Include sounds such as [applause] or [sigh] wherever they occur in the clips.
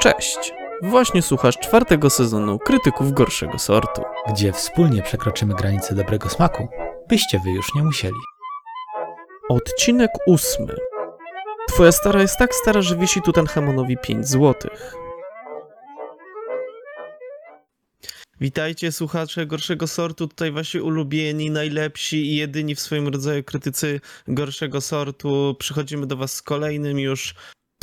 Cześć! Właśnie słuchasz czwartego sezonu Krytyków Gorszego Sortu. gdzie wspólnie przekroczymy granice dobrego smaku, byście wy już nie musieli. Odcinek ósmy. Twoja stara jest tak stara, że wisi Tutanchamonowi 5 złotych. Witajcie słuchacze Gorszego Sortu, tutaj wasi ulubieni, najlepsi i jedyni w swoim rodzaju krytycy Gorszego Sortu. Przychodzimy do was z kolejnym już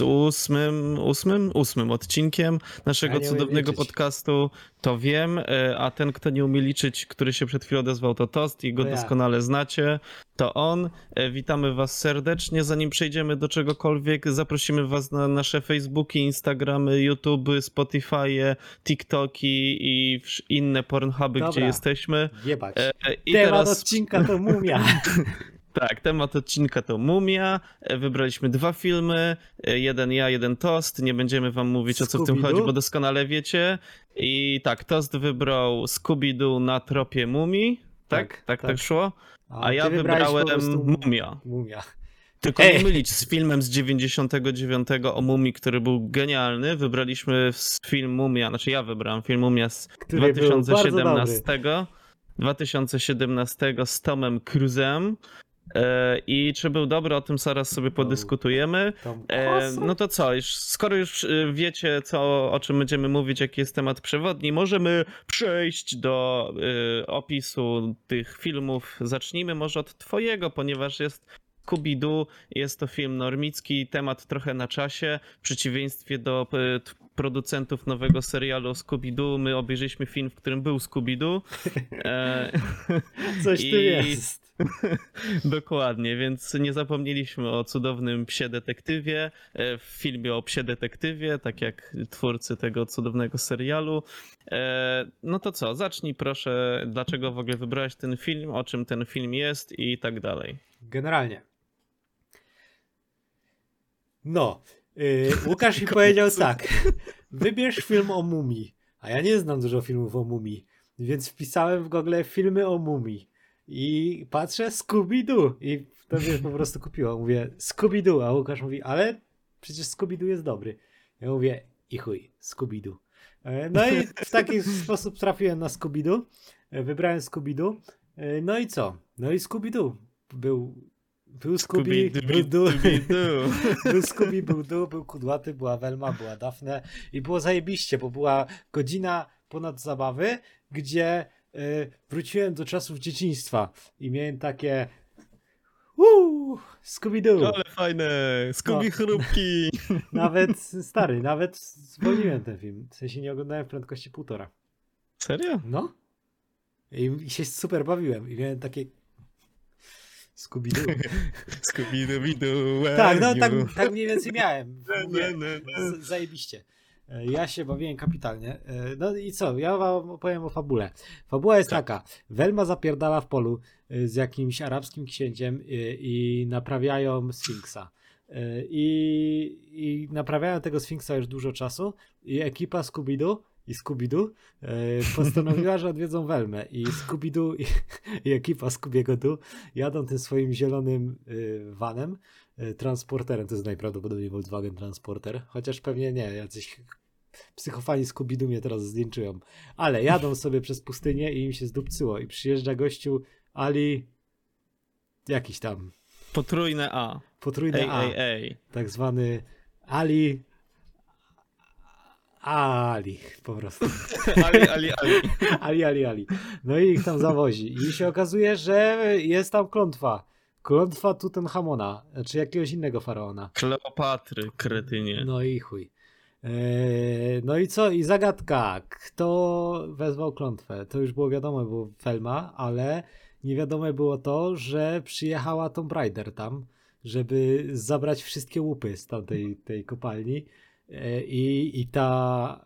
ósmym, ósmym, ósmym odcinkiem naszego cudownego podcastu. To wiem, e, a ten, kto nie umie liczyć, który się przed chwilą odezwał, to Tost i go To ja. doskonale znacie. To on. E, Witamy was serdecznie. Zanim przejdziemy do czegokolwiek, zaprosimy was na nasze Facebooki, Instagramy, YouTube, Spotify, TikToki i inne Pornhuby, Dobra. gdzie jesteśmy. Jebać. E, I Temat teraz... odcinka to mumia. [laughs] Tak, temat odcinka to Mumia. E, Wybraliśmy dwa filmy, e, jeden ja, jeden Tost. Nie będziemy wam mówić o co w tym chodzi, bo doskonale wiecie. I tak, Tost wybrał Scooby-Doo na tropie Mumii. Tak? Tak, Tak, tak, tak. szło? A, ty ja wybrałem prostu Mumia. Mumia. Tylko Ej. nie mylić z filmem z 99 o Mumii, który był genialny. Wybraliśmy film Mumia, znaczy ja wybrałem film Mumia z Który był bardzo 2017. 2017 z Tomem Cruise'em. E, I czy był dobry, o tym zaraz sobie podyskutujemy. E, no to co, już, skoro już e, wiecie, co, o czym będziemy mówić, jaki jest temat przewodni, możemy przejść do opisu tych filmów. Zacznijmy może od twojego, ponieważ jest Scooby-Doo, jest to film normicki, temat trochę na czasie, w przeciwieństwie do producentów nowego serialu Scooby-Doo, my obejrzeliśmy film, w którym był Scooby-Doo. [laughs] Coś tu i- jest. [laughs] Dokładnie, więc nie zapomnieliśmy o cudownym psie detektywie, e, w filmie o psie detektywie, tak jak twórcy tego cudownego serialu. E, No to co, zacznij proszę, dlaczego w ogóle wybrałeś ten film, o czym ten film jest i tak dalej. Generalnie. No. y, [laughs] Łukasz mi powiedział tak. Wybierz film o mumii. A ja nie znam dużo filmów o mumii. Więc wpisałem w Google filmy o mumii. I patrzę Scooby-Doo. I to mnie po prostu kupiło. Mówię Scooby-Doo. A Łukasz mówi, ale przecież Scooby-Doo jest dobry. Ja mówię i chuj, Scooby-Doo. E, No i w taki [laughs] sposób trafiłem na Scooby-Doo. E, Wybrałem Scooby-Doo. E, No i co? No i Scooby-Doo. Był, był Scooby, był Doo. Scooby-Doo. [laughs] Był Scooby, był Doo, był Kudłaty, była Welma, była Dafne i było zajebiście, bo była godzina ponad zabawy, gdzie wróciłem do czasów dzieciństwa i miałem takie uuu, Scooby-Doo. Ale fajne, Scooby chrupki. [laughs] Nawet stary, nawet zwolniłem ten film. W sensie nie oglądałem w prędkości półtora. Serio? No. I, i się super bawiłem i miałem takie Scooby-Doo. [laughs] Scooby-Doo, Tak, no tak, tak mniej więcej miałem. Zajebiście. E, Ja się bawiłem kapitalnie. E, No i co? Ja wam opowiem o fabule. Fabuła jest Tak. taka. Welma zapierdala w polu e, z jakimś arabskim księciem e, i naprawiają Sfinksa. I, I naprawiają tego Sfinksa już dużo czasu i ekipa Scooby-Doo i Scooby-Doo postanowiła, że odwiedzą Welmę i Scooby-Doo i, i ekipa Scoobiego-Doo jadą tym swoim zielonym vanem transporterem, to jest najprawdopodobniej Volkswagen Transporter, chociaż pewnie nie, jacyś psychofani Scooby-Doo mnie teraz zdjęczyją, ale jadą sobie przez pustynię i im się zdupcyło i przyjeżdża gościu Ali jakiś tam Potrójne A. potrójny Ej, A, ej, ej. tak zwany Ali Ali po prostu. [laughs] Ali, Ali, Ali. Ali, Ali, Ali. No i ich tam zawozi. I się okazuje, że jest tam klątwa. Klątwa Tutenchamona, czy jakiegoś innego faraona. Kleopatry, kretynie. No i chuj. Eee, No i co? I zagadka. Kto wezwał klątwę? To już było wiadomo, było Felma, ale nie wiadome było to, że przyjechała Tomb Raider tam, żeby zabrać wszystkie łupy z tamtej tej kopalni. Eee, I, I ta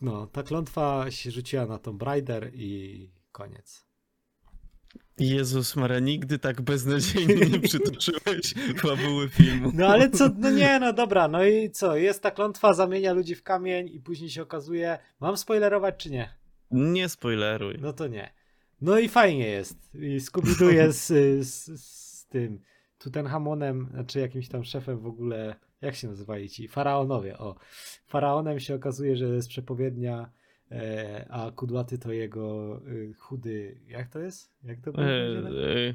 no, ta klątwa się rzuciła na Tomb Raider i koniec. Jezus Maria, nigdy tak beznadziejnie nie przytoczyłeś [laughs] fabuły filmu. No ale co, no nie, no dobra, no i co, jest ta klątwa, zamienia ludzi w kamień i później się okazuje, mam spoilerować czy nie? Nie spoileruj. No to nie. No i fajnie jest. I Scooby-Doo jest z, z, z tym Tutenhamonem, znaczy jakimś tam szefem w ogóle jak się nazywali ci? Faraonowie, o. Faraonem się okazuje, że jest przepowiednia, a kudłaty to jego y, chudy, jak to jest? Jak to E, e,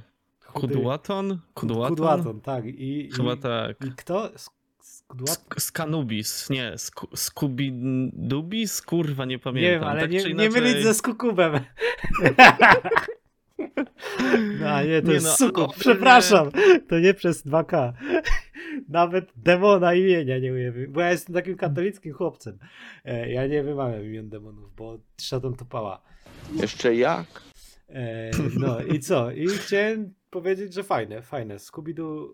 Kudłaton? Kudłaton? Kudłaton, tak. I, i, Chyba tak. I kto? Sk- Skudłat... Sk- Skanubis, nie, Sku- Scubidubis? Kurwa, nie pamiętam. Nie wiem, ale tak nie, czy nie inaczej... mylić ze skukubem. [laughs] No nie, to Nie jest no, sukub, przepraszam. To nie przez 2K. Nawet demona imienia nie umiem, bo ja jestem takim katolickim chłopcem. E, Ja nie wymawiam imion demonów, bo szatan to pała. Jeszcze jak? E, No i co? I chciałem powiedzieć, że fajne, fajne. Scooby-Doo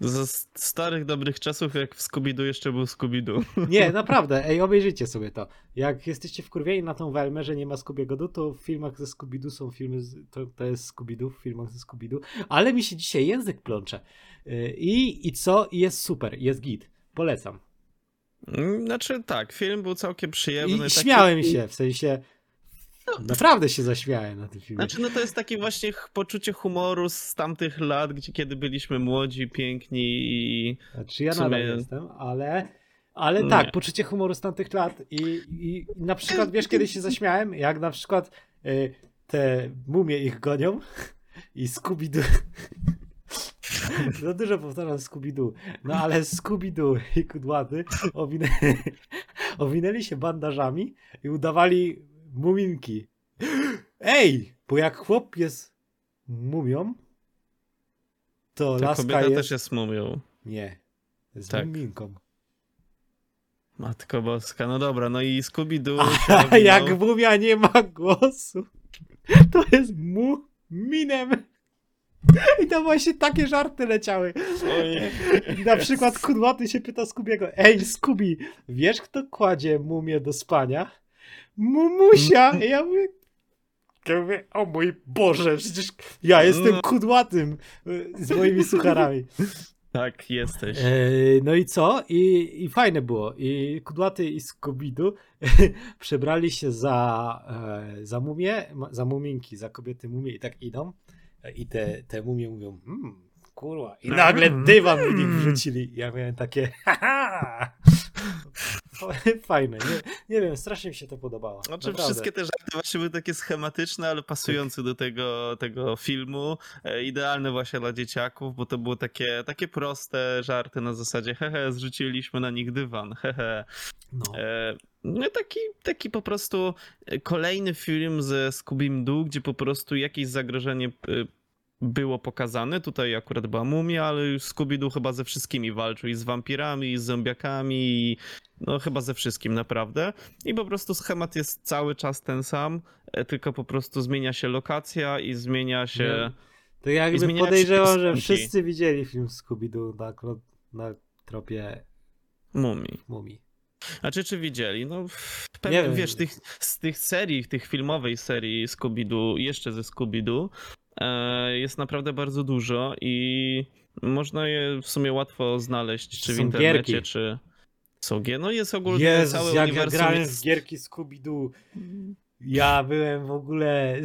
Ze starych, dobrych czasów, jak w Scooby-Doo jeszcze był Scooby-Doo. [laughs] Nie, naprawdę, ej, obejrzyjcie sobie to. Jak jesteście wkurwieni na tą Welmę, że nie ma Scoobiego, to w filmach ze Scooby-Doo są filmy, z, to, to jest Scooby-Doo, w filmach ze Scooby-Doo, ale mi się dzisiaj język plącze. Yy, I, I co? I jest super, jest git. Polecam. Znaczy tak, film był całkiem przyjemny. I taki- śmiałem się, w sensie naprawdę się zaśmiałem na tym filmie. Znaczy, no to jest takie właśnie poczucie humoru z tamtych lat, gdzie kiedy byliśmy młodzi, piękni i Znaczy ja sumie- nadal jestem, ale, ale tak, poczucie humoru z tamtych lat i, i na przykład, wiesz, kiedy się zaśmiałem, jak na przykład y, te mumie ich gonią i Scooby-Doo. Za dużo powtarzam Scooby-Doo, no ale Scooby-Doo i kudłaty owinę... [laughs] owinęli się bandażami i udawali muminki. Ej, bo jak chłop jest mumią, to ta laska kobieta jest... też jest mumią. Nie. Z Tak. muminką. Matko boska, no dobra, no i Scooby-Doo [laughs] A owinął. jak mumia nie ma głosu, to jest muminem. I to właśnie takie żarty leciały. Oj. Na przykład Kudłaty się pyta Skubiego, ej Skubi, wiesz kto kładzie mumię do spania? Mumusia! I ja mówię, ja mówię, o mój Boże, przecież ja jestem No. kudłatym y, z moimi sucharami. [laughs] Tak, jesteś. Eee, no i co? I, I fajne było. I Kudłaty i Skubidu [laughs] przebrali się za, e, za mumie, za muminki, za kobiety mumie i tak idą. E, I te, te mumie mówią, hmm, kurwa. I nagle dywan w nich wrzucili. Ja miałem takie, [laughs] haha. [laughs] Fajne. Nie, nie wiem, strasznie mi się to podobało. Znaczy Naprawdę. wszystkie te żarty właśnie były takie schematyczne, ale pasujące do tego, tego filmu. E, idealne właśnie dla dzieciaków, bo to były takie, takie proste żarty na zasadzie hehe, zrzuciliśmy na nich dywan, hehe. No. E, No taki, taki po prostu e, kolejny film ze Scooby-Doo, gdzie po prostu jakieś zagrożenie było pokazane. Tutaj akurat była mumia, ale już Scooby-Doo chyba ze wszystkimi walczył. I z wampirami, i z zombiakami, i no chyba ze wszystkim naprawdę. I po prostu schemat jest cały czas ten sam, e, tylko po prostu zmienia się lokacja i zmienia się... To jakby podejrzewam, że wszyscy widzieli film Scooby-Doo na, na tropie Mumii. mumii. A czy, czy widzieli? No, Nie pewnie, wiesz, tych, z tych serii, tych filmowej serii Scooby-Doo, jeszcze ze Scooby-Doo, jest naprawdę bardzo dużo i można je w sumie łatwo znaleźć, czy w internecie, gierki. czy są gier. No jest ogólnie Jezus, cały jak ja uniwersum grałem jest... w gierki Scooby-Doo. Ja byłem w ogóle...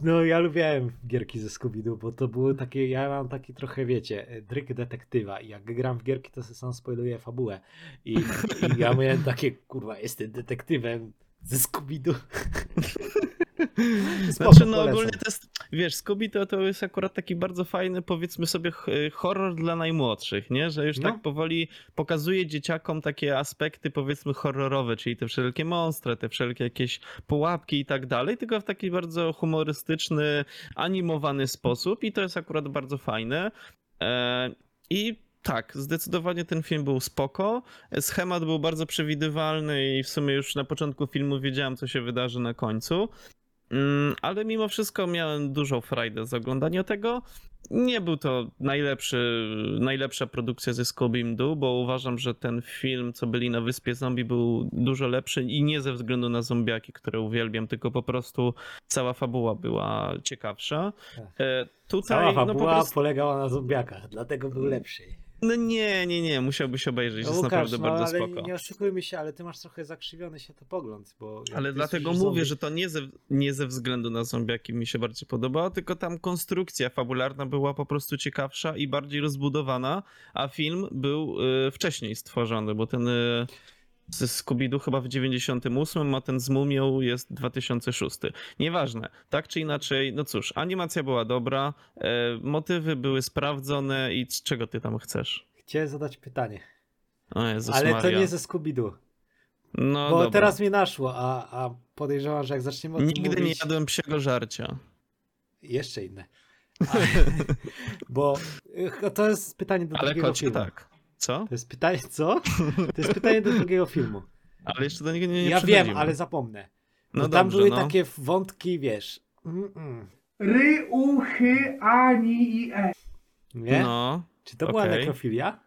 No ja lubiałem gierki ze Scooby-Doo, bo to było takie... Ja mam taki trochę, wiecie, dryk detektywa i jak gram w gierki, to sobie sam spoiluję fabułę. I, i ja [laughs] miałem takie, kurwa, jestem detektywem ze Scooby-Doo. [laughs] Spoko, Znaczy, no polecam. ogólnie to jest, wiesz, Scooby to, to jest akurat taki bardzo fajny, powiedzmy sobie, horror dla najmłodszych, nie? Że już No. tak powoli pokazuje dzieciakom takie aspekty, powiedzmy, horrorowe, czyli te wszelkie monstre, te wszelkie jakieś pułapki i tak dalej, tylko w taki bardzo humorystyczny, animowany sposób i to jest akurat bardzo fajne. E, I tak, zdecydowanie ten film był spoko. Schemat był bardzo przewidywalny i w sumie już na początku filmu wiedziałem, co się wydarzy na końcu. Mm, Ale mimo wszystko miałem dużą frajdę z oglądania tego. Nie był to najlepszy, najlepsza produkcja ze Scooby-Doo, bo uważam, że ten film, co byli na Wyspie Zombie, był dużo lepszy i nie ze względu na zombiaki, które uwielbiam, tylko po prostu cała fabuła była ciekawsza. Tak. E, Tutaj, Cała no po fabuła prostu... polegała na zombiakach, dlatego był lepszy. No nie, nie, nie, musiałbyś obejrzeć, No, jest Łukasz, naprawdę no, bardzo ale spoko. nie oszukujmy się, ale ty masz trochę zakrzywiony się to pogląd, bo... Ale dlatego mówię, zombie- że to nie ze, nie ze względu na zombiaki mi się bardziej podobało, tylko tam konstrukcja fabularna była po prostu ciekawsza i bardziej rozbudowana, a film był y, wcześniej stworzony, bo ten y, ze Scooby-Doo chyba w 98, a ten z Mumią jest 2006. Nieważne, tak czy inaczej, no cóż, animacja była dobra, e, motywy były sprawdzone i z czego ty tam chcesz? Chciałem zadać pytanie, O Jezus ale Maria. to nie ze Scooby-Doo, No bo dobra. teraz mi naszło, a, a podejrzewam, że jak zaczniemy o tym Nigdy nie mówić... jadłem psiego żarcia. Jeszcze inne. [laughs] bo y, to jest pytanie do Ale drugiego kocie filmu. tak. Co? To jest pytanie, [laughs] co? To jest pytanie do drugiego filmu. Ale jeszcze do niego nie, nie ja wiem, ale zapomnę. No Bo tam dobrze, były no. takie wątki, wiesz... Mm-mm. Ry, u, chy, ani i e. Nie? No, Czy to była okej. nekrofilia?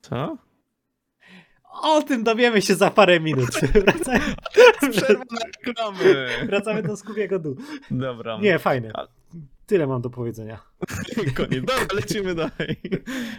co? O tym dowiemy się za parę minut. [laughs] Wracamy, Przerwa na reklamy. [laughs] wracamy do Skubiego Du. Dobra. Nie, fajne. Tyle mam do powiedzenia. [laughs] Koniec. Dobra, [laughs] lecimy dalej.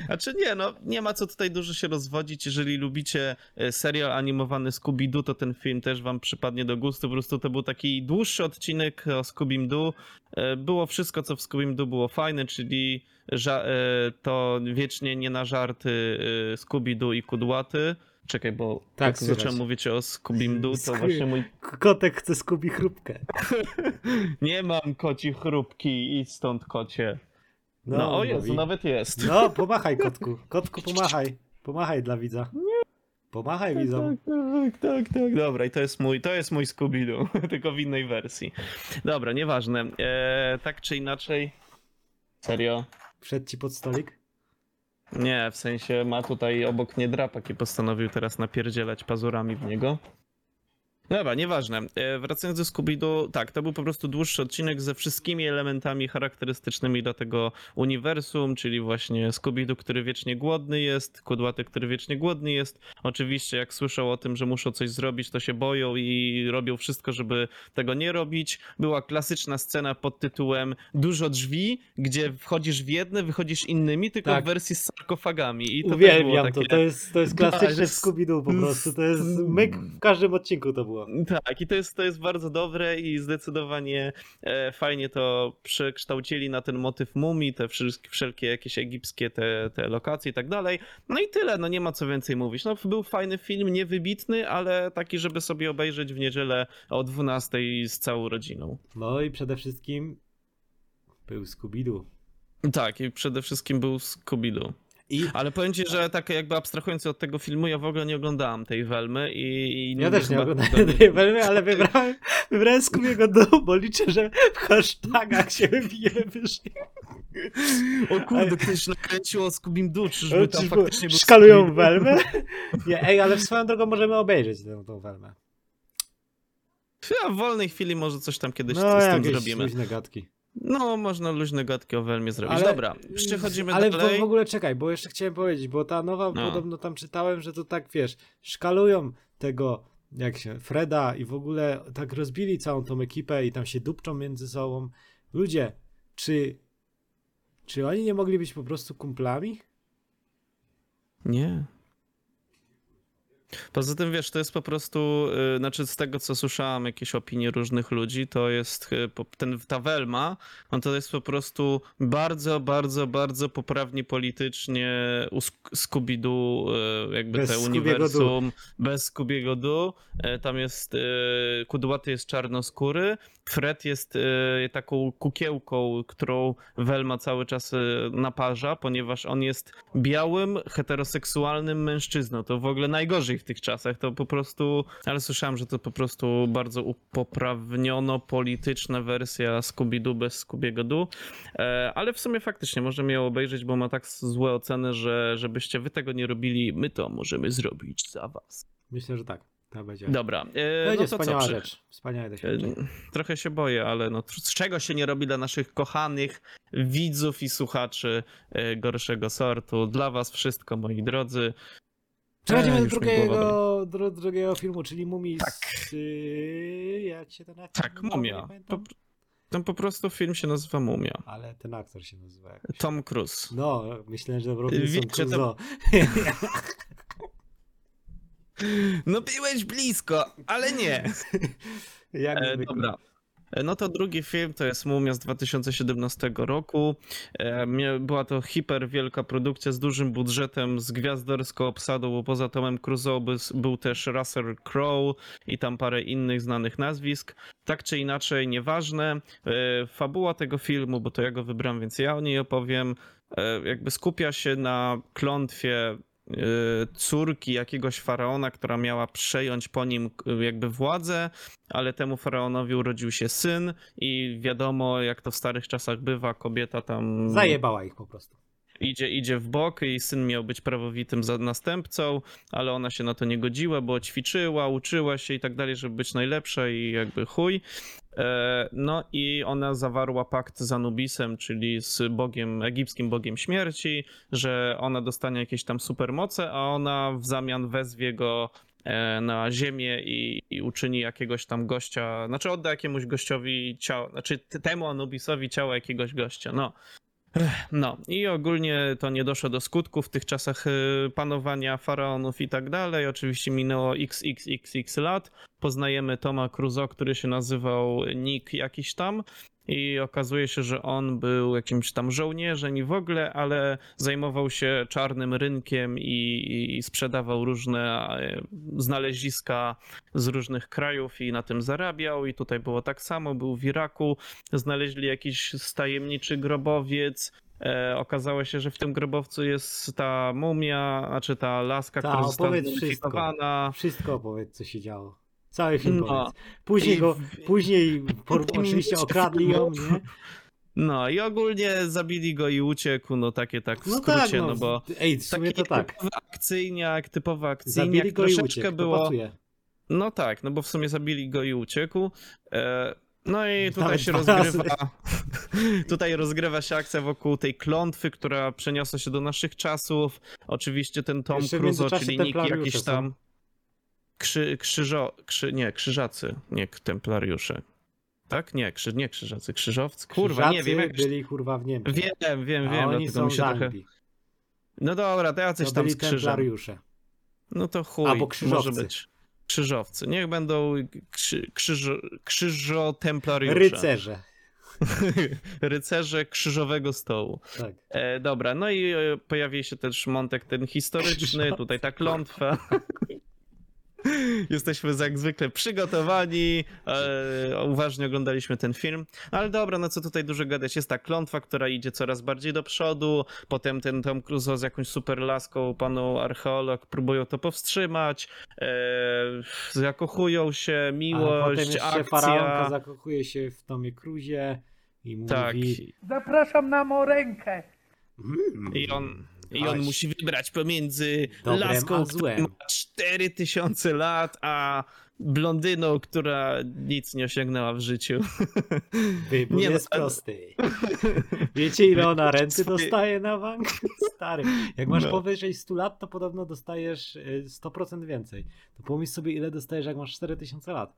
Znaczy nie, no nie ma co tutaj dużo się rozwodzić. Jeżeli lubicie e, serial animowany Scooby-Doo, to ten film też wam przypadnie do gustu. Po prostu to był taki dłuższy odcinek o Scooby-Doo. E, Było wszystko, co w Scooby-Doo było fajne, czyli e, to wiecznie nie na żarty Scooby-Doo i Kudłaty. Czekaj, bo Tak, jak słychać. zacząłem mówić o Scooby-Doo, to Scooby- właśnie mój Kotek chce Skubi chrupkę. [laughs] Nie mam koci chrupki, idź stąd kocie. No, o Jezu, mówi. nawet jest. No, pomachaj kotku. Kotku, pomachaj. Pomachaj dla widza. Pomachaj widzom. Tak, tak, tak, tak. Dobra, i to jest mój, to jest mój Scooby-Doo, [laughs] tylko w innej wersji. Dobra, nieważne. Eee, tak czy inaczej. Serio? Wszedł ci pod stolik? Nie, w sensie ma tutaj obok mnie drapak i postanowił teraz napierdzielać pazurami w niego. Dobra, nieważne. E, wracając do Scooby-Doo, tak, to był po prostu dłuższy odcinek ze wszystkimi elementami charakterystycznymi dla tego uniwersum, czyli właśnie Scooby-Doo, który wiecznie głodny jest, Kudłaty, który wiecznie głodny jest. Oczywiście jak słyszą o tym, że muszą coś zrobić, to się boją i robią wszystko, żeby tego nie robić. Była klasyczna scena pod tytułem Dużo drzwi, gdzie wchodzisz w jedne, wychodzisz innymi, tylko Tak. w wersji z sarkofagami. I to Uwielbiam takie... to. To jest, to jest klasyczne z- Scooby-Doo po prostu. To jest myk w każdym odcinku to było. Tak, i to jest, to jest bardzo dobre i zdecydowanie e, fajnie to przekształcili na ten motyw mumii, te wszystkie, wszelkie jakieś egipskie te, te lokacje i tak dalej. No i tyle, no nie ma co więcej mówić. No był fajny film, niewybitny, ale taki, żeby sobie obejrzeć w niedzielę o 12 z całą rodziną. No i przede wszystkim był Scooby-Doo. Tak, i przede wszystkim był Scooby-Doo. I Ale powiem ci, że tak jakby abstrahując od tego filmu, ja w ogóle nie oglądałem tej Welmy i... i ja też nie oglądałem tej Welmy, ale wybrałem, wybrałem Scoobiego Doo, bo liczę, że w hashtagach się wybijemy wyżej. O kurde, ktoś nakręcił o Scooby-Doo, czyżby tam Czyżby faktycznie był Szkalują? Welmę? [laughs] Nie, ej, ale w swoją drogą możemy obejrzeć tę, tą Welmę. Ja w wolnej chwili może coś tam kiedyś No, z tym jakieś zrobimy. luźne gadki. No, można luźne gadki o Welmie zrobić. Ale- Dobra, przechodzimy Ale dalej. w ogóle czekaj, bo jeszcze chciałem powiedzieć, bo ta nowa, No. podobno tam czytałem, że to tak, wiesz, szkalują tego, jak się, Freda i w ogóle tak rozbili całą tą ekipę i tam się dupczą między sobą. Ludzie, czy, czy oni nie mogli być po prostu kumplami? Nie. Poza tym, wiesz, to jest po prostu, yy, znaczy z tego, co słyszałem, jakieś opinie różnych ludzi, to jest po- ten, ta Welma, no to jest po prostu bardzo, bardzo, bardzo poprawnie politycznie Scooby-Doo, jakby Bez te uniwersum, bez Scoobiego Doo. Yy, tam jest, yy, Kudłaty jest czarnoskóry, Fred jest yy, taką kukiełką, którą Welma cały czas yy, naparza, ponieważ on jest białym, heteroseksualnym mężczyzną. To w ogóle najgorzej w tych czasach. To po prostu, ale słyszałem, że to po prostu bardzo upoprawniono polityczna wersja Scooby-Doo bez Scoobiego Doo. E, ale w sumie faktycznie możemy ją obejrzeć, bo ma tak złe oceny, że żebyście wy tego nie robili, my to możemy zrobić za was. Myślę, że tak. To będzie. Dobra, e, będzie no to wspaniała co? Rzecz. Wspaniałe E, doświadczenie. Trochę się boję, ale no, z czego się nie robi dla naszych kochanych widzów i słuchaczy e, gorszego sortu. Dla was wszystko, moi drodzy. Przechodzimy E, do drugiego, dru, drugiego filmu, czyli Mumii Tak. z... y, Jak się to nazywa? Tak, mumia. pamiętam. Po, prostu film się nazywa Mumia. Ale ten aktor się nazywa jakoś. Tom Cruise. No, myślę, że Robinson Wiecie, to- Crusoe. [laughs] No byłeś blisko, ale nie. [laughs] Jak E, dobra. E, No to drugi film to jest Mumia z 2017 roku. E, Była to hiper wielka produkcja z dużym budżetem, z gwiazdorską obsadą, bo poza Tomem Crusoe był też Russell Crowe i tam parę innych znanych nazwisk. Tak czy inaczej, nieważne. E, Fabuła tego filmu, bo to ja go wybrałem, więc ja o niej opowiem, e, jakby skupia się na klątwie córki jakiegoś faraona, która miała przejąć po nim e, jakby władzę, ale temu faraonowi urodził się syn i wiadomo, jak to w starych czasach bywa, kobieta tam Zajebała ich po prostu. Idzie, idzie w bok i syn miał być prawowitym następcą, ale ona się na to nie godziła, bo ćwiczyła, uczyła się i tak dalej, żeby być najlepsza i jakby chuj. E, No i ona zawarła pakt z Anubisem, czyli z bogiem, egipskim bogiem śmierci, że ona dostanie jakieś tam supermoce, a ona w zamian wezwie go e, na ziemię i, i uczyni jakiegoś tam gościa, znaczy odda jakiemuś gościowi ciało, znaczy temu Anubisowi ciało jakiegoś gościa, no. No i ogólnie to nie doszło do skutków w tych czasach y, panowania faraonów i tak dalej. Oczywiście minęło xxxx lat. Poznajemy Toma Crusoe, który się nazywał Nick jakiś tam i okazuje się, że on był jakimś tam żołnierzem i w ogóle, ale zajmował się czarnym rynkiem i, i sprzedawał różne e, znaleziska z różnych krajów i na tym zarabiał i tutaj było tak samo, był w Iraku, znaleźli jakiś tajemniczy grobowiec, E, okazało się, że w tym grobowcu jest ta mumia, znaczy ta laska, Ta, która została wszystko. Wszystko opowiedz, co się działo. Cały film No. powiedz. Później, I go, później por, oczywiście okradli ją, nie? No i ogólnie zabili go i uciekł, no takie tak w No skrócie, tak, no, no, bo ej, w sumie taki to tak. typowy akcyjniak, typowy akcyjniak, Zabili go i uciekł, było... No tak, no bo w sumie zabili go i uciekł. E, No i tutaj Nawet się rozgrywa. [laughs] tutaj rozgrywa się akcja wokół tej klątwy, która przeniosła się do naszych czasów. Oczywiście ten Tom Jeszcze międzyczasie czyli Nick jakiś są. Krzy, krzyżo, krzy, nie, krzyżacy, nie templariusze. Tak? Nie, krzy, nie krzyżacy, krzyżowcy. Kurwa, nie Krzyżacy wiem jak. byli kurwa w Niemczech. Wiem, wiem, a wiem, oni dlatego są mi się trochę. No dobra, to ja coś To tam z krzyżem. templariusze. No to chuj, Albo może krzyżowcy. być. Krzyżowcy. Niech będą krzy, krzyżo, krzyżotemplariusze. Rycerze. [laughs] Rycerze krzyżowego stołu. Tak. E, dobra, no i e, pojawi się też montek ten historyczny, tutaj ta klątwa. [laughs] Jesteśmy jak zwykle przygotowani, e, uważnie oglądaliśmy ten film. Ale dobra, no co tutaj dużo gadać. Jest ta klątwa, która idzie coraz bardziej do przodu, potem ten Tom Crusoe z jakąś super laską, panu archeolog, próbują to powstrzymać, e, zakochują się, A miłość, potem jeszcze akcja. faraonka zakochuje się w Tomie Cruzie i mówi... Tak. Zapraszam na morękę. Mm, I on, I on musi wybrać pomiędzy Dobrem a laską, która złem. ma 4000 lat, a blondyną, która nic nie osiągnęła w życiu. [laughs] Wybór Nie no, jest ale- prosty. [laughs] Wiecie ile ona renty Swoje- dostaje na bank? [laughs] Stary, jak masz No. powyżej 100 lat, to podobno dostajesz y, 100% więcej. To pomyśl sobie ile dostajesz jak masz 4000 lat.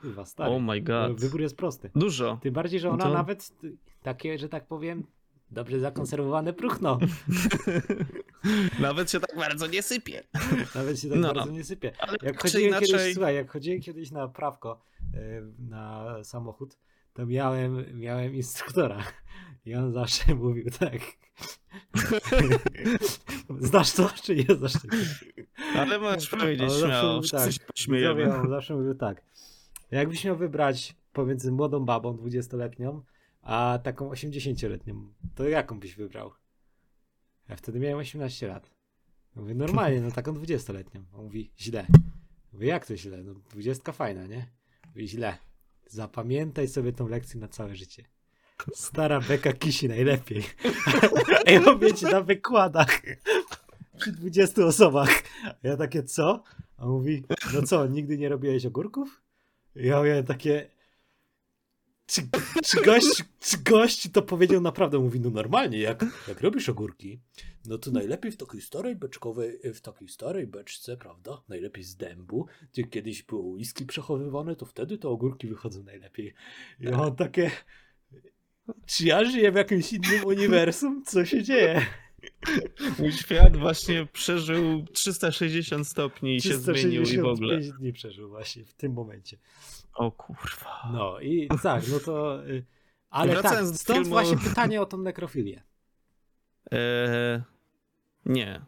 Kurwa, stary. Oh my god. Wybór jest prosty. Dużo. Tym bardziej, że No ona to- nawet y, takie, że tak powiem, dobrze zakonserwowane próchno. [laughs] Nawet się tak bardzo nie sypie. Nawet się tak No. bardzo nie sypie. Ale Jak tak chodziłem inaczej... kiedyś, słuchaj, jak chodziłem kiedyś na prawko y, na samochód, to miałem, miałem instruktora. I on zawsze [laughs] mówił tak. [laughs] Znasz to, czy nie znasz tego? Ale możesz powiedzieć On zawsze śmiało, mówił wszyscy tak. On zawsze mówił tak. Jakbyś miał wybrać pomiędzy młodą babą 20-letnią, a taką 80-letnią, to jaką byś wybrał? Ja wtedy miałem 18 lat. Mówię, normalnie, no taką 20-letnią. On mówi, źle. Mówię, jak to źle? No 20 fajna, nie? Mówi, źle. Zapamiętaj sobie tą lekcję na całe życie. Stara beka kisi najlepiej. Ej, robię ci na wykładach. Przy 20 osobach. Ja takie, co? A on mówi, no co, nigdy nie robiłeś ogórków? Ja miałem takie... Czy, czy, gość, czy gość to powiedział naprawdę? Mówi, no normalnie, jak, jak robisz ogórki, no to najlepiej w takiej starej beczkowej, w takiej starej beczce, prawda? Najlepiej z dębu, gdzie kiedyś były whisky przechowywane, to wtedy te ogórki wychodzą najlepiej. I on takie, Czy ja żyję w jakimś innym uniwersum? Co się dzieje? Mój świat właśnie przeżył 360 stopni i się zmienił i w ogóle. 365 dni przeżył właśnie w tym momencie. O kurwa. No i tak, no to... y, Ale Wracając tak, stąd filmu- właśnie pytanie o tą nekrofilię. Eee, nie.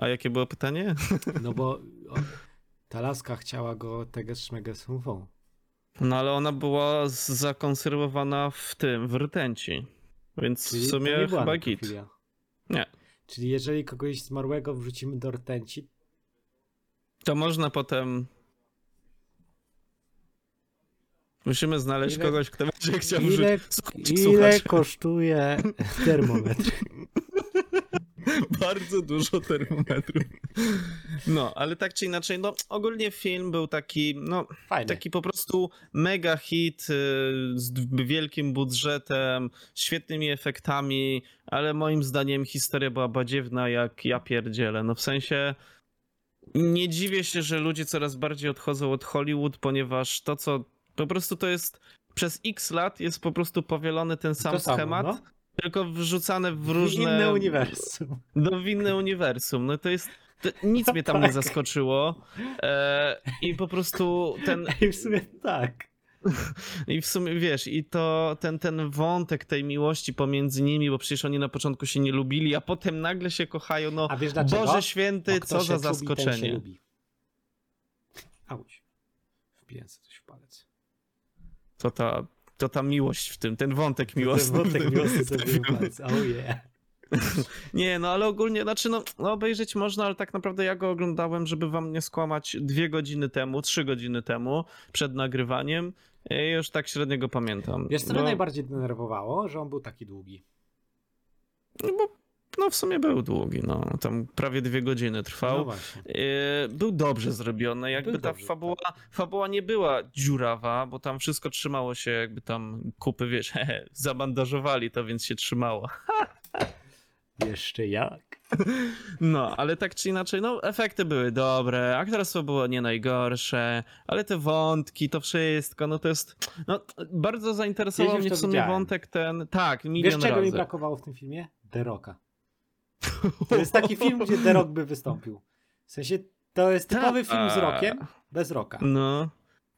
A jakie było pytanie? No bo o, ta laska chciała go teges szmeges fą. No ale ona była zakonserwowana w tym, w rtęci. Więc Czyli w to sumie nie była chyba git. nekrofilia. Nie. Czyli jeżeli kogoś zmarłego wrzucimy do rtęci, To można potem. Musimy znaleźć Ile- kogoś, kto będzie chciał ile, wrzucić. Słuchać, ile słuchać. kosztuje termometr? [laughs] Bardzo dużo termometrów. No, ale tak czy inaczej, no ogólnie film był taki, no Fajne. taki po prostu mega hit y, z wielkim budżetem, świetnymi efektami, ale moim zdaniem historia była badziewna jak ja pierdzielę. No w sensie nie dziwię się, że ludzie coraz bardziej odchodzą od Hollywood, ponieważ to co po prostu to jest przez x lat jest po prostu powielony ten sam To samo, schemat, no. Tylko wrzucane w W różne inne uniwersum. no w inne uniwersum. No to jest. To nic mnie tam nie Tak. zaskoczyło. E, I po prostu ten. [laughs] I w sumie tak. I w sumie wiesz, i to ten, ten wątek tej miłości pomiędzy nimi, bo przecież oni na początku się nie lubili, a potem nagle się kochają. No A wiesz dlaczego? Boże święty, co za się zaskoczenie. lubi. Auć. Wbiję sobie coś w palec. To ta, to ta miłość w tym, ten wątek miłosny. Ten wątek miłosny palec. Oh yeah. [laughs] Nie, no ale ogólnie, znaczy no, no obejrzeć można, ale tak naprawdę ja go oglądałem, żeby wam nie skłamać, dwie godziny temu, trzy godziny temu, przed nagrywaniem i już tak średnio go pamiętam. Wiesz, co Bo- mnie najbardziej denerwowało? Że on był taki długi. No bo no w sumie był długi, no tam prawie dwie godziny trwał. No. Yy, Był dobrze zrobiony, jakby Był ta dobrze, tak. fabuła, fabuła nie była dziurawa, bo tam wszystko trzymało się, jakby tam kupy, wiesz, [laughs] zabandażowali to, więc się trzymało. [laughs] Jeszcze jak? No, ale tak czy inaczej, no efekty były dobre, aktorstwo było nie najgorsze, ale te wątki, to wszystko, no to jest, no bardzo zainteresował już mnie w sumie widziałem. wątek ten, tak, Wiesz, milion czego mi razy. brakowało w tym filmie? The Rocka. To jest taki film, gdzie The Rock by wystąpił. W sensie, to jest typowy film z Rockiem, bez Rocka. No,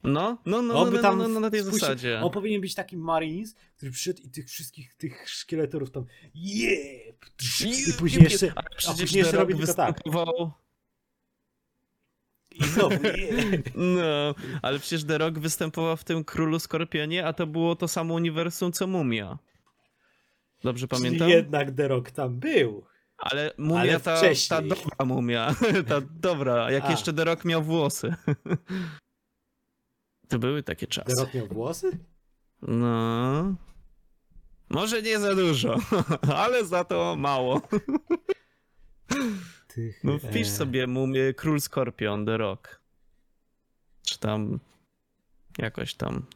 no, no, no, On no, no, tam no, no, na tej spuścił- zasadzie. On powinien być takim Marines, który przyszedł i tych wszystkich tych szkieletorów tam jeb, i później jeszcze, a później jeszcze robi tylko tak. I znowu. No, ale przecież The Rock występował w tym Królu Skorpionie, a to było to samo uniwersum co Mumia. Dobrze pamiętam? Czyli jednak The Rock tam był. Ale mumia Ale ta, ta dobra mumia. [laughs] Ta dobra, jak A. jeszcze The Rock miał włosy. [laughs] To były takie czasy. Rock miał włosy? No. Może nie za dużo, [laughs] ale za to mało. Tych, No wpisz e, sobie mumię Król Skorpion, The Rock. Czy tam jakoś tam.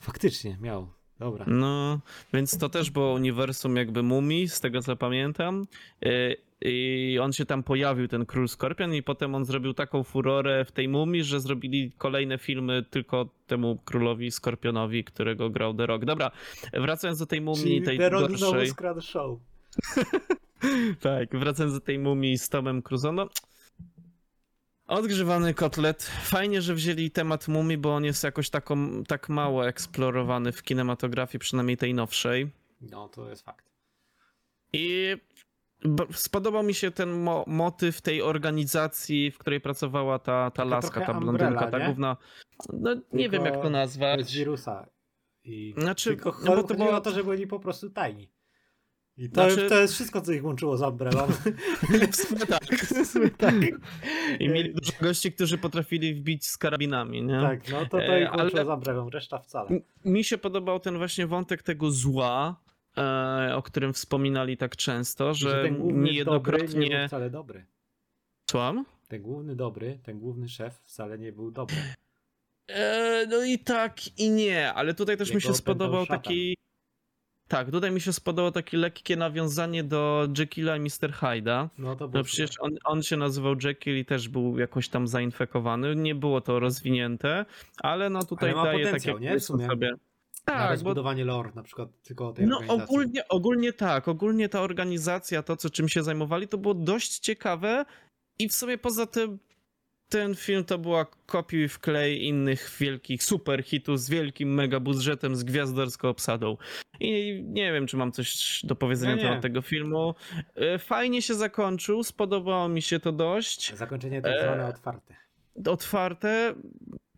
Faktycznie, miał. Dobra. No, więc to też było uniwersum jakby mumii, z tego co pamiętam. Y, I on się tam pojawił, ten król skorpion, i potem on zrobił taką furorę w tej mumii, że zrobili kolejne filmy tylko temu królowi skorpionowi, którego grał The Rock. Dobra, wracając do tej mumii, Czyli tej The Rock znowu gorszej. skradł show. [laughs] Tak, wracając do tej mumii z Tomem Crusoe, no. Odgrzewany kotlet. Fajnie, że wzięli temat mumii, bo on jest jakoś taką, tak mało eksplorowany w kinematografii, przynajmniej tej nowszej. No, to jest fakt. I spodobał mi się ten mo motyw tej organizacji, w której pracowała ta, ta Taka laska, ta blondynka, Umbrella, ta główna. No, nie Tylko wiem, jak to nazwać. Bez wirusa. I... Znaczy, Tylko no bo to było- o to, że byli po prostu tajni. I to, Znaczy- to jest wszystko, co ich łączyło z Umbrellą. [laughs] W sumie tak. tak. I mieli dużo gości, którzy potrafili wbić z karabinami, nie? tak, no to to E, ich łączyło ale- z Umbrellą, reszta wcale. Mi się podobał ten właśnie wątek tego zła, e, o którym wspominali tak często, I że ten główny dobry nie niejednokrotnie... był wcale dobry. Słucham? Ten główny dobry, ten główny szef wcale nie był dobry. E, no i tak i nie, ale tutaj też mi Jego się opętał spodobał taki. Tak, tutaj mi się spodobało takie lekkie nawiązanie do Jekylla i Mr. Hyde'a. No to było No przecież on, on się nazywał Jekyll i też był jakoś tam zainfekowany. Nie było to rozwinięte, ale no tutaj Ale ma daje potencjał, takie nie? W sumie. sobie. Tak, bo rozbudowanie lore, na przykład tylko o tej No ogólnie, ogólnie tak, ogólnie ta organizacja, to co czym się zajmowali, to było dość ciekawe i w sumie poza tym ten film to była kopiuj w klej innych wielkich super hitów z wielkim mega budżetem, z gwiazdorską obsadą. I nie wiem, czy mam coś do powiedzenia No na temat tego filmu. E, Fajnie się zakończył, spodobało mi się to dość. Zakończenie tak Eee, zwane otwarte. otwarte.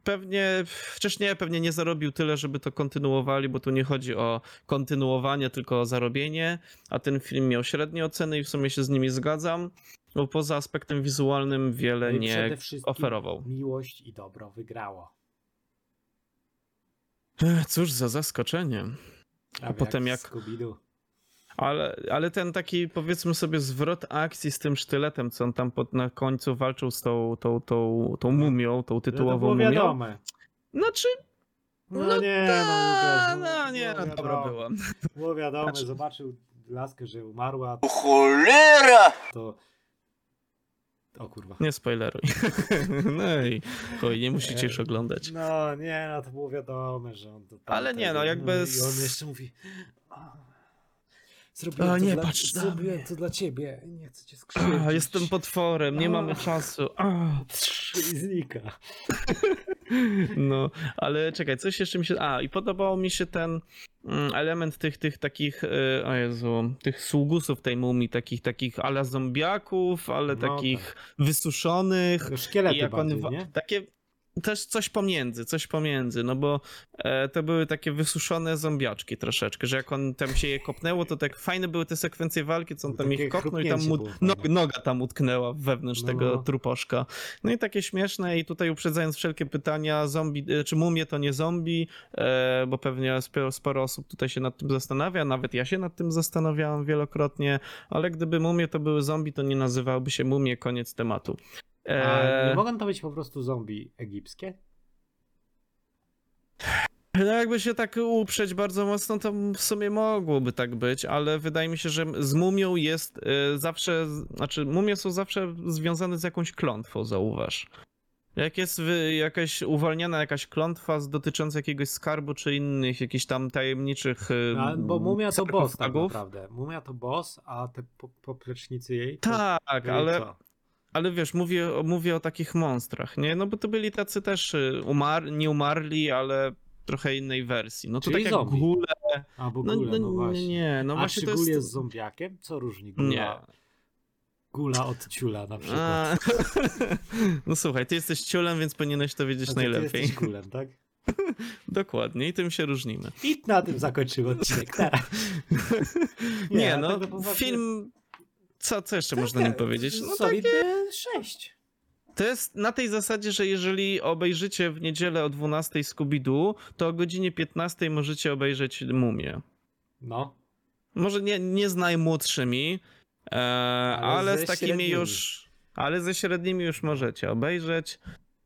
Pewnie wcześniej pewnie nie zarobił tyle, żeby to kontynuowali, bo tu nie chodzi o kontynuowanie, tylko o zarobienie, a ten film miał średnie oceny i w sumie się z nimi zgadzam, bo poza aspektem wizualnym wiele No i nie oferował. Miłość i dobro wygrało. Cóż za zaskoczenie. A potem jak- Scooby-Doo. Ale, ale ten taki, powiedzmy sobie, zwrot akcji z tym sztyletem, co on tam pod, na końcu walczył z tą, tą, tą, tą mumią, tą No to tytułową było mumią. wiadome. Znaczy, No, no nie, ta, no, Łukasz, no nie, no dobra było. Było wiadome, Znaczy- zobaczył laskę, że umarła, Cholera! to... O kurwa. Nie spoileruj. [laughs] No i chuj, nie musicie już oglądać. No nie, no to było wiadome, że on to Ale nie, no, jakby I on jeszcze mówi... "A, Zrobiłem, A, to, nie dla, patrz zrobiłem mnie." to dla ciebie, nie chcę cię skrzywdzić. Jestem potworem, nie A. mamy czasu. A. I znika. No, ale czekaj, coś jeszcze mi się. A, i podobał mi się ten mm, element tych, tych takich, y, o Jezu, tych sługusów tej mumii, takich, takich ala zombiaków, ale No takich wysuszonych. To szkielety jak on bardziej, wa- nie? takie też coś pomiędzy, coś pomiędzy, no bo e, to były takie wysuszone zombiaczki troszeczkę, że jak on tam się je kopnęło, to tak fajne były te sekwencje walki, co on tam Takie ich kopnął i tam mu, no, noga tam utknęła wewnątrz No, tego no. truposzka. No i takie śmieszne i tutaj uprzedzając wszelkie pytania, zombie, e, czy mumie to nie zombie, e, bo pewnie sporo, sporo osób tutaj się nad tym zastanawia, nawet ja się nad tym zastanawiałem wielokrotnie, ale gdyby mumie to były zombie, to nie nazywałby się mumie, koniec tematu. A E, nie mogą to być po prostu zombie egipskie? No jakby się tak uprzeć bardzo mocno, to w sumie mogłoby tak być, ale wydaje mi się, że z mumią jest y, zawsze, znaczy mumie są zawsze związane z jakąś klątwą, zauważ. Jak jest jakaś uwalniana jakaś klątwa dotycząca jakiegoś skarbu czy innych jakichś tam tajemniczych y, A, bo mumia to boss tak naprawdę. Mumia to boss, a te po, poplecznicy jej. Tak, ale, co? Ale wiesz, mówię, o- mówię o takich monstrach, nie? No bo to byli tacy też y, umar, nie umarli, ale trochę innej wersji. No to Czyli tak jak zombie. gule, A, bo No, gule, no, no, właśnie. nie, no a właśnie czy to jest... jest zombiakiem? Co różni gula, Nie. gula od ciula na przykład? A, [laughs] no słuchaj, ty jesteś ciulem, więc powinieneś to wiedzieć A najlepiej. Ty jesteś gulem, tak? [laughs] Dokładnie, i tym się różnimy. I na tym zakończył odcinek. [laughs] Nie, a no, tak film... Co, co jeszcze można Tak, nim powiedzieć? No solidne takie... 6. To jest na tej zasadzie, że jeżeli obejrzycie w niedzielę o 12 Scooby-Doo, to o godzinie 15 możecie obejrzeć Mumię. No. Może nie, nie z najmłodszymi, e, ale, ze z takimi średnimi. już. Ale ze średnimi już możecie obejrzeć.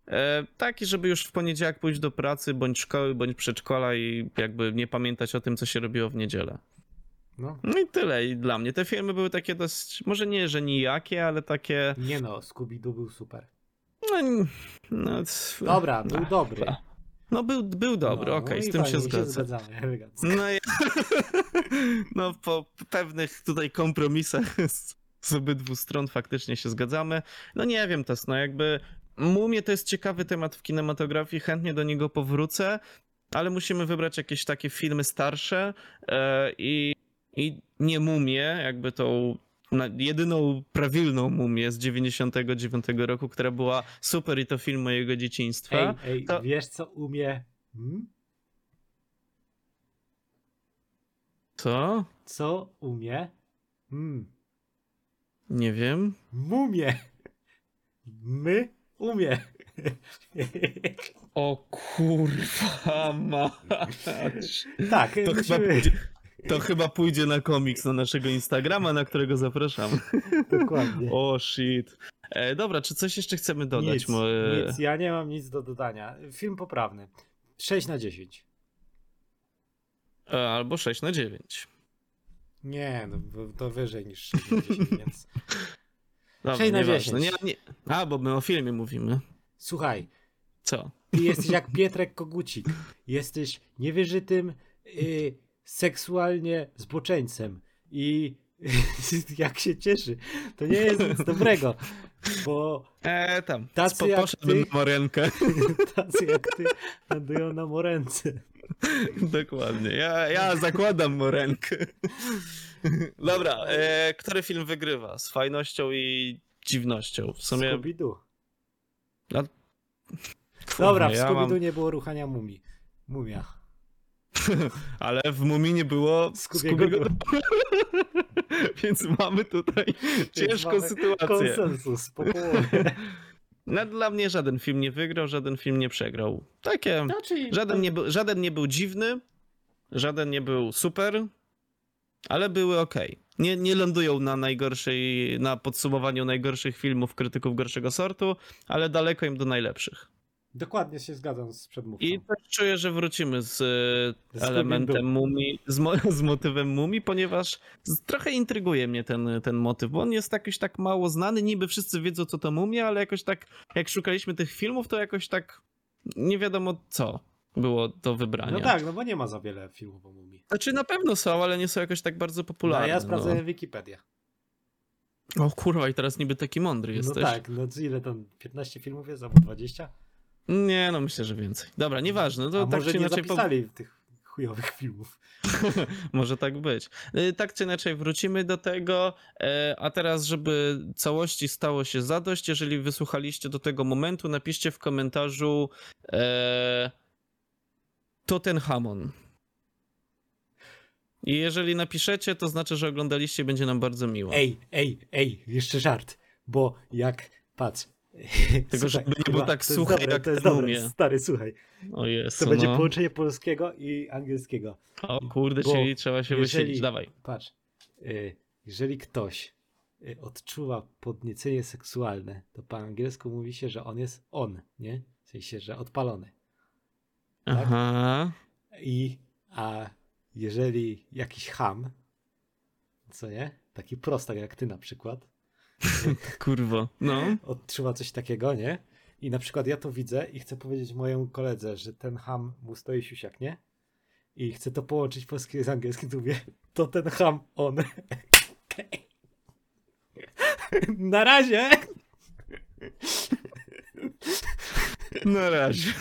E, taki, żeby już w poniedziałek pójść do pracy, bądź szkoły, bądź przedszkola i jakby nie pamiętać o tym, co się robiło w niedzielę. No. No i tyle. I dla mnie te filmy były takie dość, może nie, że nijakie, ale takie. Nie no, Scooby-Doo był super. No, no, Dobra, był dobry. No był, był dobry, No, okej, i z tym fajnie, się zgadzam. zgadzamy, elegancko. No, i, [laughs] no po pewnych tutaj kompromisach [laughs] z, z obydwu stron faktycznie się zgadzamy. No nie wiem, Tes, no jakby Mumie to jest ciekawy temat w kinematografii, chętnie do niego powrócę, ale musimy wybrać jakieś takie filmy starsze e, i, i nie Mumię, jakby tą jedyną prawilną Mumię z 99 roku, która była super i to film mojego dzieciństwa. Ej, ej, to- wiesz co umie? Hmm? Co? Co umie? Hmm. Nie wiem. Mumie. My umie. O kurwa [laughs] mać. tak, To chyba, musimy... pójdzie, to chyba pójdzie na komiks na naszego Instagrama, na którego zapraszam. Dokładnie. O shit. E, dobra, czy coś jeszcze chcemy dodać? nic, Mo- e, nic, ja nie mam nic do dodania. Film poprawny. 6 na 10. e, Albo 6 na 9. Nie, no, to wyżej niż 6 na 10, więc... [laughs] Dobra, 6 na nieważne. 10. Nie, nie. A, bo my o filmie mówimy. Słuchaj, Co? ty jesteś jak Pietrek Kogucik. Jesteś niewyżytym y, seksualnie zboczeńcem i [laughs] jak się cieszy, to nie jest nic dobrego, bo E, tam. Tacy jak ty. na morenkę. [laughs] tacy jak ty lądują na moręce. Dokładnie. Ja, ja zakładam morenkę. [laughs] Dobra, e, który film wygrywa? Z fajnością i dziwnością. W sumie. Scooby-Doo. Dobra, w ja Scooby-Doo mam- nie było ruchania mumii. Mumia. [laughs] Ale w Muminie było. Scooby-Doo. [laughs] Więc mamy tutaj ciężką mamy sytuację. Konsensus po połowie. [laughs] No, dla mnie żaden film nie wygrał, żaden film nie przegrał. Takie. Znaczy, Żaden nie, był, żaden nie był dziwny, żaden nie był super, ale były ok. Nie, nie lądują na najgorszej, na podsumowaniu najgorszych filmów krytyków gorszego sortu, ale daleko im do najlepszych. Dokładnie się zgadzam z przedmówcą. I też czuję, że wrócimy z e, Z elementem mumii, z, mo [laughs] z motywem mumii, ponieważ z, trochę intryguje mnie ten, ten motyw, bo on jest jakoś tak mało znany, niby wszyscy wiedzą co to mumia, ale jakoś tak, jak szukaliśmy tych filmów, to jakoś tak nie wiadomo co było do wybrania. No tak, no bo nie ma za wiele filmów o mumii. Znaczy na pewno są, ale nie są jakoś tak bardzo No, popularne. a ja sprawdzę no. Wikipedię. O kurwa, i teraz niby taki mądry jesteś. No tak, no ile tam 15 filmów jest albo 20? Nie, no myślę, że więcej. Dobra, nieważne, to A tak może czy nie inaczej... po- zapisali tych chujowych filmów. [laughs] Może tak być. Y, Tak czy inaczej wrócimy do tego, e, a teraz, żeby całości stało się zadość, jeżeli wysłuchaliście do tego momentu, napiszcie w komentarzu e, Tottenhamon. I jeżeli napiszecie, to znaczy, że oglądaliście i będzie nam bardzo miło. Ej, ej, ej, jeszcze żart, bo jak, patrz. [laughs] Tylko żeby nie było tak suche, dobre, jak to jest dobre, stary, słuchaj. O jest. To będzie no. połączenie polskiego i angielskiego. O kurde, Bo czyli trzeba się jeżeli- wysilić. Dawaj. Patrz, y, jeżeli ktoś y, odczuwa podniecenie seksualne, to po angielsku mówi się, że on jest on, nie? W sensie, że odpalony. Tak? Aha. I a jeżeli jakiś ham, co nie? Taki prostak jak ty na przykład, [laughs] Kurwa. No. odczuwa coś takiego, nie? I na przykład ja to widzę i chcę powiedzieć mojemu koledze, że ten ham mu stoi siusiak, nie? I chcę to połączyć polskie z angielskim, to mówię, to ten ham on. [laughs] na razie! Na razie.